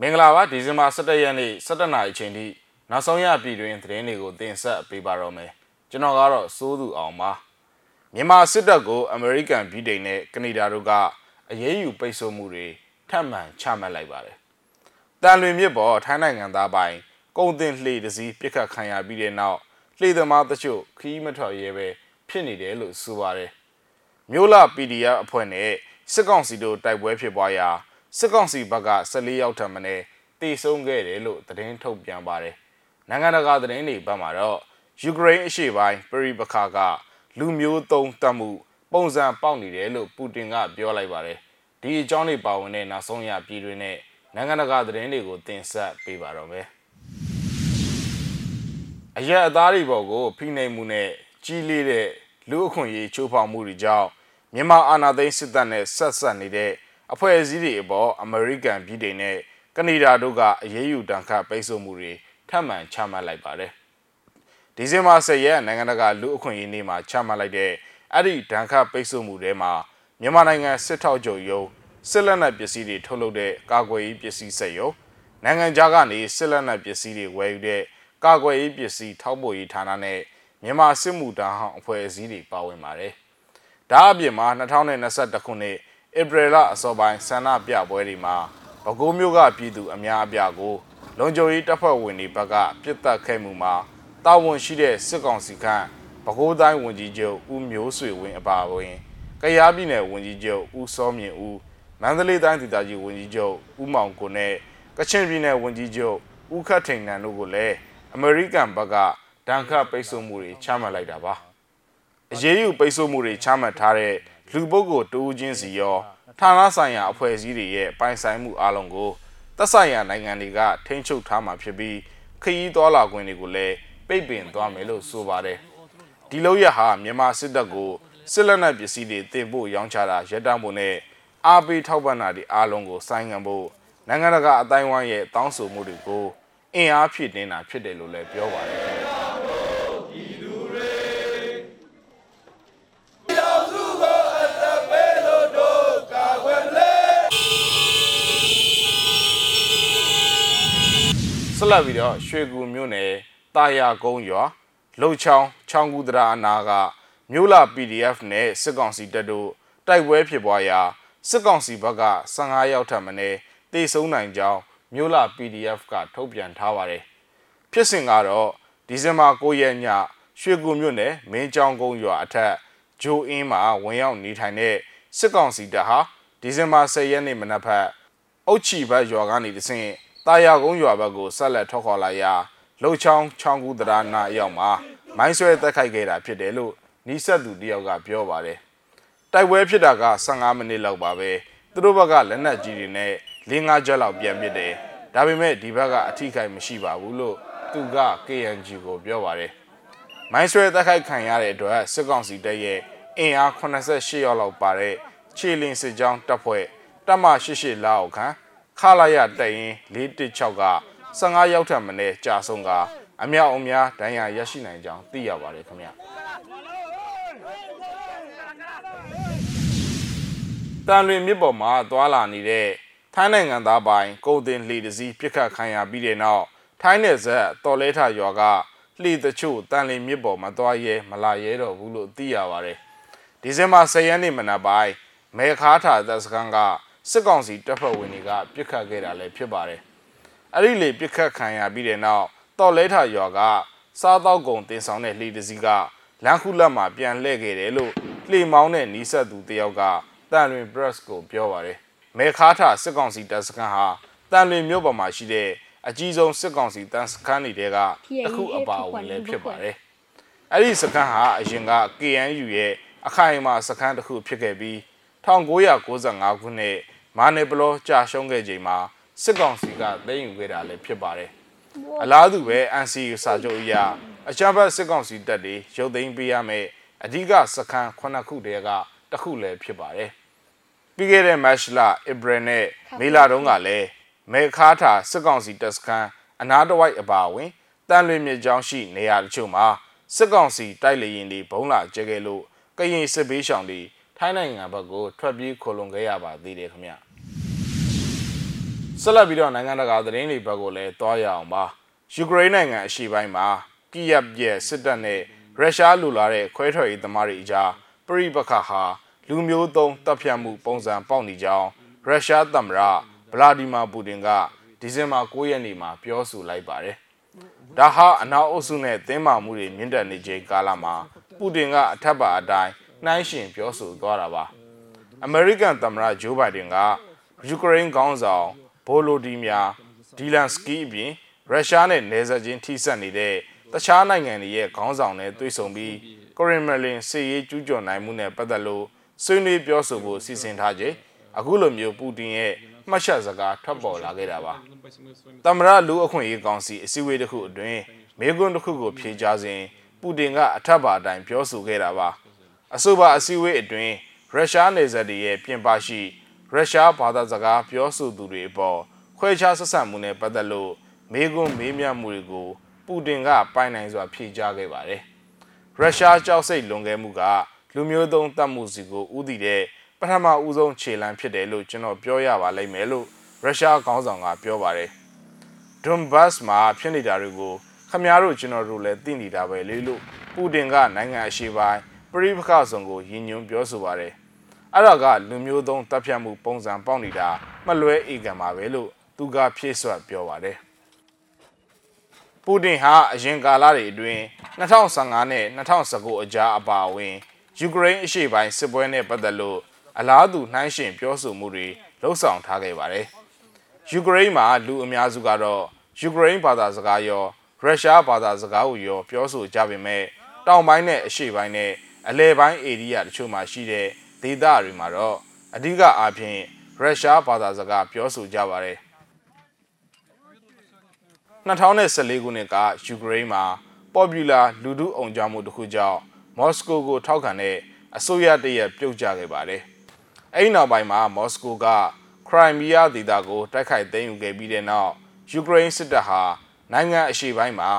မင်္ဂလာပါဒီဇင်ဘာ17ရက်နေ့17နာရီအချိန်ထိနောက်ဆုံးရပြည်တွင်သတင်းတွေကိုတင်ဆက်ပေးပါတော့မယ်ကျွန်တော်ကတော့စိုးသူအောင်ပါမြန်မာစစ်တပ်ကိုအမေရိကန်ဗြိတိန်နဲ့ကနေဒါတို့ကအရေးယူပိတ်ဆို့မှုတွေထပ်မံချမှတ်လိုက်ပါတယ်တန်လွင်မြစ်ပေါ်ထိုင်းနိုင်ငံသားပိုင်းကုန်တင်လှေတစ်စီးပြစ်ခတ်ခံရပြီးတဲ့နောက်လှေသမားတချို့ခီးမထွက်ရဲပဲဖြစ်နေတယ်လို့ဆိုပါတယ်မြို့လ PDF အဖွဲ့နဲ့စစ်ကောင်စီတို့တိုက်ပွဲဖြစ်ပွားရာ စစ်ကောင်စီဘက်က14ရောက်ထပ်မံတေဆုံးခဲ့တယ်လို့သတင်းထုတ်ပြန်ပါတယ်။နိုင်ငံတကာသတင်းတွေဘက်မှာတော့ယူကရိန်းအရှေ့ပိုင်းပရိပခါကလူမျိုးတုံးတက်မှုပုံစံပေါက်နေတယ်လို့ပူတင်ကပြောလိုက်ပါတယ်။ဒီအကြောင်းတွေပါဝင်တဲ့နောက်ဆုံးရပြည်တွင်းနဲ့နိုင်ငံတကာသတင်းတွေကိုတင်ဆက်ပေးပါတော့မယ်။အရက်အသားတွေပေါ်ကိုဖိနှိပ်မှုနဲ့ကြီးလေးတဲ့လူအခွင့်အရေးချိုးဖောက်မှုတွေကြောင့်မြန်မာအာဏာသိမ်းစစ်တပ်နဲ့ဆက်ဆက်နေတဲ့ အဖွဲ့အစည်းတွေအပေါ်အမေရိကန်ပြည်ထောင်နဲ့ကနေဒါတို့ကအရေးယူတန်ခတ်ပိတ်ဆို့မှုတွေထပ်မံချမှတ်လိုက်ပါတယ်။ဒီဇင်ဘာ10ရက်နိုင်ငံတကာလူအခွင့်အရေးနေ့မှာချမှတ်လိုက်တဲ့အဲ့ဒီတန်ခတ်ပိတ်ဆို့မှုတွေမှာမြန်မာနိုင်ငံစစ်ထောက်ချုပ်ရုံးစစ်လက်နက်ပစ္စည်းတွေထုတ်လုပ်တဲ့ကာကွယ်ရေးပစ္စည်းစက်ရုံနိုင်ငံခြားကနေစစ်လက်နက်ပစ္စည်းတွေဝယ်ယူတဲ့ကာကွယ်ရေးပစ္စည်းထောက်ပို့ရေးဌာနနဲ့မြန်မာစစ်မှုထမ်းဟောင်းအဖွဲ့အစည်းတွေပါဝင်ပါတယ်။ဒါအပြင်မှာ2021ခုနှစ် ဧပြီလအစောပိုင်းဆန္ဒပြပွဲတွေမှာပဲခူးမြို့ကပြည်သူအများအပြားကိုလုံခြုံရေးတပ်ဖွဲ့ဝင်တွေဘက်ကပြစ်တက်ခဲ့မှုမှာတာဝန်ရှိတဲ့စစ်ကောင်စီကပဲခူးတိုင်းဝန်ကြီးချုပ်ဦးမျိုးဆွေဝင်းအပါအဝင်ကယားပြည်နယ်ဝန်ကြီးချုပ်ဦးစောမြင့်ဦးမန္တလေးတိုင်းဒေသကြီးဝန်ကြီးချုပ်ဦးမောင်ကိုနဲ့ကချင်ပြည်နယ်ဝန်ကြီးချုပ်ဦးခတ်ထိန်နန်တို့ကိုလည်းအမေရိကန်ဘက်ကဒဏ်ခတ်ပိတ်ဆို့မှုတွေချမှတ်လိုက်တာပါအရေးယူပိတ်ဆို့မှုတွေချမှတ်ထားတဲ့ လူပုဂ္ဂိုလ်တဦးချင်းစီရောဌာနဆိုင်ရာအဖွဲ့အစည်းတွေရဲ့ပိုင်ဆိုင်မှုအလုံးကိုသက်ဆိုင်ရာနိုင်ငံတွေကထိန်းချုပ်ထားမှာဖြစ်ပြီးခရီးသွားလာခွင့်တွေကိုလည်းပိတ်ပင်သွားမယ်လို့ဆိုပါတယ်ဒီလို့ရဟာမြန်မာစစ်တပ်ကိုစစ်လက်နက်ပစ္စည်းတွေတင်ပို့ရောင်းချတာရပ်တန့်ဖို့နဲ့အားပေးထောက်ပံ့တာတွေအားလုံးကိုစိုင်းငံဖို့နိုင်ငံတကာအတိုင်းဝိုင်းရဲ့တောင်းဆိုမှုတွေကိုအင်အားဖြည့်တင်းတာဖြစ်တယ်လို့လည်းပြောပါတယ် ဆက်လက်ပြီးတော့ရွှေကူမြို့နယ်တာယာကုန်းရွာလှုပ်ချောင်းချောင်းကူတရာအနာကမြို့လာ PDF နဲ့စစ်ကောင်စီတပ်တို့တိုက်ပွဲဖြစ်ပွားရာစစ်ကောင်စီဘက်က15ရောက်ထပ်မံတေဆုံးနိုင်ကြောင်းမြို့လာ PDF ကထုတ်ပြန်ထားပါတယ်။ဖြစ်စဉ်ကတော့ဒီဇင်ဘာ9ရက်ညရွှေကူမြို့နယ်မင်းချောင်းကုန်းရွာအထက်ဂျိုအင်းမှာဝင်ရောက်နေထိုင်တဲ့စစ်ကောင်စီတပ်ဟာဒီဇင်ဘာ10ရက်နေ့မနက်ဖက်အုတ်ချီဘတ်ရွာကနေတဆင့် တာယာကုန်းရွာဘက်ကိုဆက်လက်ထွက်ခွာလာရာလှုပ်ချောင်းချောင်းကူတရာနာအရောက်မှာမိုင်းဆွဲတက်ခိုက်ခဲ့တာဖြစ်တယ်လို့နီးစပ်သူတယောက်ကပြောပါတယ်။တိုက်ပွဲဖြစ်တာက15မိနစ်လောက်ပါပဲ။သူတို့ဘက်ကလက်နက်ကြီးတွေနဲ့၄၅ချက်လောက်ပြန်ပစ်တယ်။ဒါပေမဲ့ဒီဘက်ကအထိခိုက်မရှိပါဘူးလို့သူက KNG ကိုပြောပါတယ်။မိုင်းဆွဲတက်ခိုက်ခံရတဲ့အတွက်စစ်ကောင်စီတပ်ရဲ့အင်အား88ရောက်လောက်ပါတဲ့ခြေလင်းစစ်ကြောင်းတပ်ဖွဲ့တပ်မ88လောက်ခန့် ခလာရတရင်416က15ရောက်ထပ်မင်းကြာဆုံးကအမြောက်အများဒဏ်ရာရရှိနိုင်ကြောင်းသိရပါတယ်ခင်ဗျတန်လွင်မြစ်ပေါ်မှာသွာလာနေတဲ့ထိုင်းနိုင်ငံသားပိုင်းကုန်တင်လှေတစည်းပြစ်ခတ်ခံရပြီးတဲ့နောက်ထိုင်းနယ်စပ်တော်လဲထရွာကလှေတချို့တန်လင်မြစ်ပေါ်မှာသွားရဲမလာရဲတော့ဘူးလို့သိရပါတယ်ဒီဇင်ဘာ10ရက်နေ့မနက်ပိုင်းမေခါထာသက်စကန်က စစ်ကောင်စီတပ်ဖွဲ့ဝင်တွေကပြစ်ခတ်ခဲ့တာလည်းဖြစ်ပါတယ်။အဲ့ဒီလေပြစ်ခတ်ခံရပြီးတဲ့နောက်တော်လဲထရွာကစားတောက်ကုံတင်ဆောင်တဲ့လှေတစ်စီးကလမ်းခုလက်မှာပြန်လှည့်ခဲ့တယ်လို့လှေမောင်းတဲ့နီးစပ်သူတယောက်ကတန်လွင် press ကိုပြောပါတယ်။မေခါထာစစ်ကောင်စီတပ်စခန်းဟာတန်လွင်မြို့ပေါ်မှာရှိတဲ့အကြီးဆုံးစစ်ကောင်စီတပ်စခန်းတွေကတစ်ခုအပါအဝင်လည်းဖြစ်ပါတယ်။အဲ့ဒီစခန်းဟာအရင်က KNU ရဲ့အခိုင်အမာစခန်းတစ်ခုဖြစ်ခဲ့ပြီး1995ခုနှစ် မာနေပလောကြာရှုံးခဲ့ချိန်မှာစစ်ကောင်စီကသိမ်းယူခဲ့တာလည်းဖြစ်ပါတယ်။အလားတူပဲ NCU စာချုပ်အရအကြမ်းဖက်စစ်ကောင်စီတပ်တွေရုပ်သိမ်းပေးရမယ်အဓိကစခန်းခုနှစ်ခုတည်းကတစ်ခုလည်းဖြစ်ပါတယ်။ပြီးခဲ့တဲ့မတ်လဧပြီနဲ့မေလတုန်းကလည်းမေခါထာစစ်ကောင်စီတပ်စခန်းအနားတစ်ဝိုက်အပါအဝင်တန်လွင်မြေကြောင်းရှိနေရာတချို့မှာစစ်ကောင်စီတိုက်လေရင်တွေဘုံလာကျဲခဲ့လို့ကရင်စစ်ဘေးရှောင်တွေ ထိုင်းနိုင်ငံဘက်ကိုထွက်ပြေးခိုလုံခဲ့ရပါသေးတယ်ခင်ဗျစဆက်လက်ပြီးတော့နိုင်ငံတကာသတင်းတွေဘက်ကိုလည်းတွားရအောင်ပါယူကရိန်းနိုင်ငံအရှေ့ပိုင်းမှာကီယပ်ရဲ့စစ်တပ်နဲ့ရုရှားလူလာတဲ့ခွဲထွက်ရေးသမားတွေအကြားပြိပခါဟာလူမျိုးသုံးတပ်ဖြတ်မှုပုံစံပေါက်နေကြောင်းရုရှားသမ္မတဗလာဒီမာပူတင်ကဒီဇင်ဘာ9ရက်နေ့မှာပြောဆိုလိုက်ပါတယ်။ဒါဟာအနောက်အုပ်စုနဲ့တင်းမာမှုတွေမြင့်တက်နေချိန်ကာလမှာပူတင်ကအထက်ပါအတိုင်း နှိုင်းယှဉ်ပြောဆိုသွားတာပါ။အမေရိကန်သမ္မတဂျိုးဘိုင်ဒန်ကယူကရိန်းခေါင်းဆောင်ဗိုလိုဒီမီယာဒီလန်စကီအပြင်ရုရှားနဲ့နယ်စပ်ချင်းထိစပ်နေတဲ့တခြားနိုင်ငံတွေရဲ့ခေါင်းဆောင်တွေတွေ့ဆုံပြီးကရင်မလင်စီရေးကျူးကျော်နိုင်မှုနဲ့ပတ်သက်လို့ဆွေးနွေးပြောဆိုဖို့စီစဉ်ထားချိန်အခုလိုမျိုးပူတင်ရဲ့မှတ်ချက်စကားထွက်ပေါ်လာခဲ့တာပါ။သမ္မတလူအခွင့်အရေးကောင်စီအစည်းအဝေးတစ်ခုအတွင်းမေကွန်းတစ်ခုကိုဖြေကြားစဉ်ပူတင်ကအထက်ပါအတိုင်းပြောဆိုခဲ့တာပါ။ အဆိုပါအစည်းအဝေးအတွင်းရုရှားနေဆက်တွေရဲ့ပြင်ပရှိရုရှားဘာသာစကားပြောဆိုသူတွေအပေါ်ခွဲခြားဆက်ဆံမှုနဲ့ပတ်သက်လို့မေကွန်းမေးမြန်းမှုတွေကိုပူတင်ကပိုင်နိုင်စွာဖြေကြားခဲ့ပါတယ်။ရုရှားကြောက်စိတ်လွန်ခဲ့မှုကလူမျိုးသုံးတပ်မှုစီကိုဥတည်တဲ့ပထမဦးဆုံးခြေလှမ်းဖြစ်တယ်လို့ကျွန်တော်ပြောရပါလိမ့်မယ်လို့ရုရှားခေါင်းဆောင်ကပြောပါတယ်။ဒွန်ဘတ်စ်မှာဖြစ်နေတာတွေကိုခမည်းတော်ကျွန်တော်တို့လည်းသိနေတာပဲလေလို့ပူတင်ကနိုင်ငံအရှေ့ပိုင်း ပရိပခဆောင်ကိုရည်ညွှန်းပြောဆိုပါတယ်။အဲ့ဒါကလူမျိုးသုံးတပ်ဖြတ်မှုပုံစံပေါက်နေတာမလွဲဧကံပါပဲလို့သူကဖြည့်ဆွတ်ပြောပါတယ်။ပူတင်ဟာအရင်ကာလတွေအတွင်း2015နဲ့2019အကြားအပါအဝင်ယူကရိန်းအရှေ့ပိုင်းစစ်ပွဲနဲ့ပတ်သက်လို့အလားတူနှိုင်းယှဉ်ပြောဆိုမှုတွေလှုပ်ဆောင်ထားခဲ့ပါတယ်။ယူကရိန်းမှာလူအများစုကတော့ယူကရိန်းဘာသာစကားရောရုရှားဘာသာစကားကိုရောပြောဆိုကြပေမဲ့တောင်ပိုင်းနဲ့အရှေ့ပိုင်းနဲ့ အလယ်ပိုင်းဧရိယာတချို့မှာရှိတဲ့ဒေသတွေမှာတော့အဓိကအားဖြင့်ရုရှားဘာသာစကားပြောဆိုကြပါတယ်2014ခုနှစ်ကယူကရိန်းမှာ Popular လူထုအုံကြွမှုတစ်ခုကြောင့်မော်စကိုကိုထောက်ခံတဲ့အစိုးရတရက်ပြုတ်ကျခဲ့ပါတယ်။အဲဒီနောက်ပိုင်းမှာမော်စကိုကခရိုင်မီးယားဒေသကိုတိုက်ခိုက်သိမ်းယူခဲ့ပြီးတဲ့နောက်ယူကရိန်းစစ်တပ်ဟာနိုင်ငံအရှေ့ပိုင်းမှာ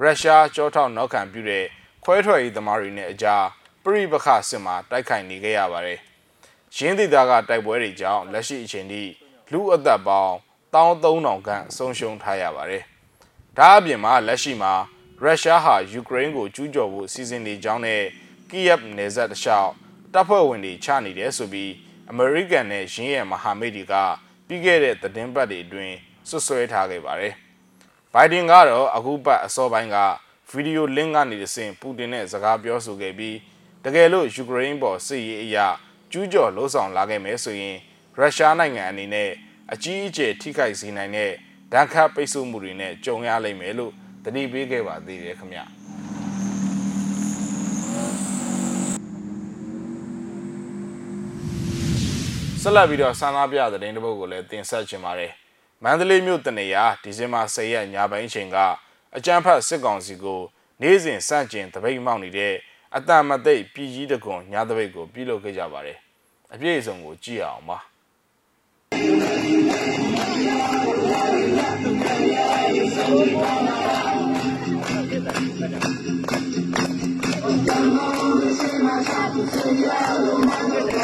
ရုရှားကြောထောက်နောက်ခံပြုတဲ့ခွဲထွက်ရေးသမားတွေနဲ့အကြား ပြိပခစစ်မှာတိုက်ခိုက်နေခဲ့ရပါတယ်။ရင်းဒေသကတိုက်ပွဲတွေကြောင့်လက်ရှိအချိန်ထိလူအသက်ပေါင်း13000ခန့်ဆုံးရှုံးထားရပါတယ်။ဒါအပြင်မှာလက်ရှိမှာရုရှားဟာယူကရိန်းကိုကျူးကျော်ဖို့စီစဉ်နေကြောင်းနဲ့ကီယက်နယ်စပ်တလျှောက်တပ်ဖွဲ့ဝင်တွေချနေတယ်ဆိုပြီးအမေရိကန်နဲ့ရင်းရဲ့မဟာမိတ်တွေကပြီးခဲ့တဲ့သတင်းပတ်တွေအတွင်းဆွဆွဲထားခဲ့ပါတယ်။ဘိုင်ဒင်ကတော့အခုပတ်အစောပိုင်းကဗီဒီယိုလင့်ကနေတဆင့်ပူတင်နဲ့စကားပြောဆိုခဲ့ပြီး တကယ်လို့ယူကရိန်းပေါ်စစ်ရေးအရာကျူးကျော်လှုံ့ဆော်လာခဲ့မယ်ဆိုရင်ရုရှားနိုင်ငံအနေနဲ့အကြီးအကျယ်ထိခိုက်စေနိုင်တဲ့ဒဏ်ခတ်ပိတ်ဆို့မှုတွေနဲ့ကြုံရလိမ့်မယ်လို့တတိပေးခဲ့ပါသေးတယ်ခင်ဗျ။ဆက်လက်ပြီးတော့ဆန္ဒပြသတင်းတစ်ပုဒ်ကိုလည်းတင်ဆက်ချင်ပါတယ်။မန္တလေးမြို့တနေရာဒီဇင်ဘာ10ရက်ညပိုင်းအချိန်ကအကြမ်းဖက်စစ်ကောင်စီကို နေ့စဉ်စန့်ကျင်တပိတ်မောက်နေတဲ့အ တန်မသိပြည်ကြီးတကွန်ညတပိတ်ကိုပြုလုပ်ခဲ့ကြပါတယ်။အပြည့်အစုံကိုကြည့်အောင်ပါ။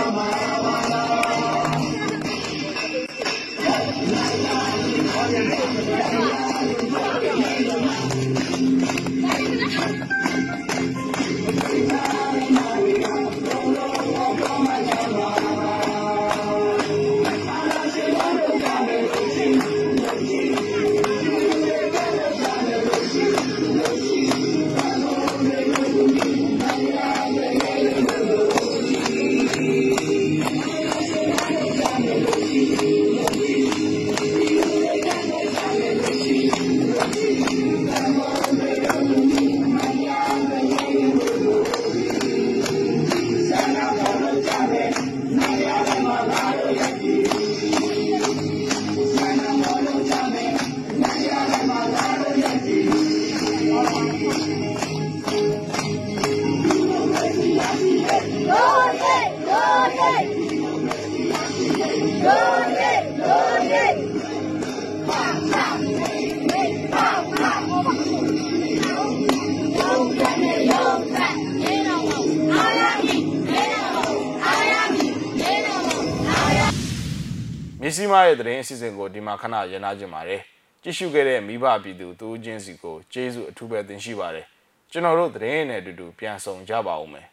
မြစီမားရဲ့သတင်းအစီအစဉ်ကိုဒီမှာခဏရနာကြင်ပါတယ်ကြည့်ရှုခဲ့တဲ့မိဘပြည်သူတူးချင်းစီကိုကျေးဇူးအထူးပဲတင်ရှိပါတယ်ကျွန်တော်တို့သတင်းနဲ့အတူတူပြန်ဆောင်ကြပါဦးမယ်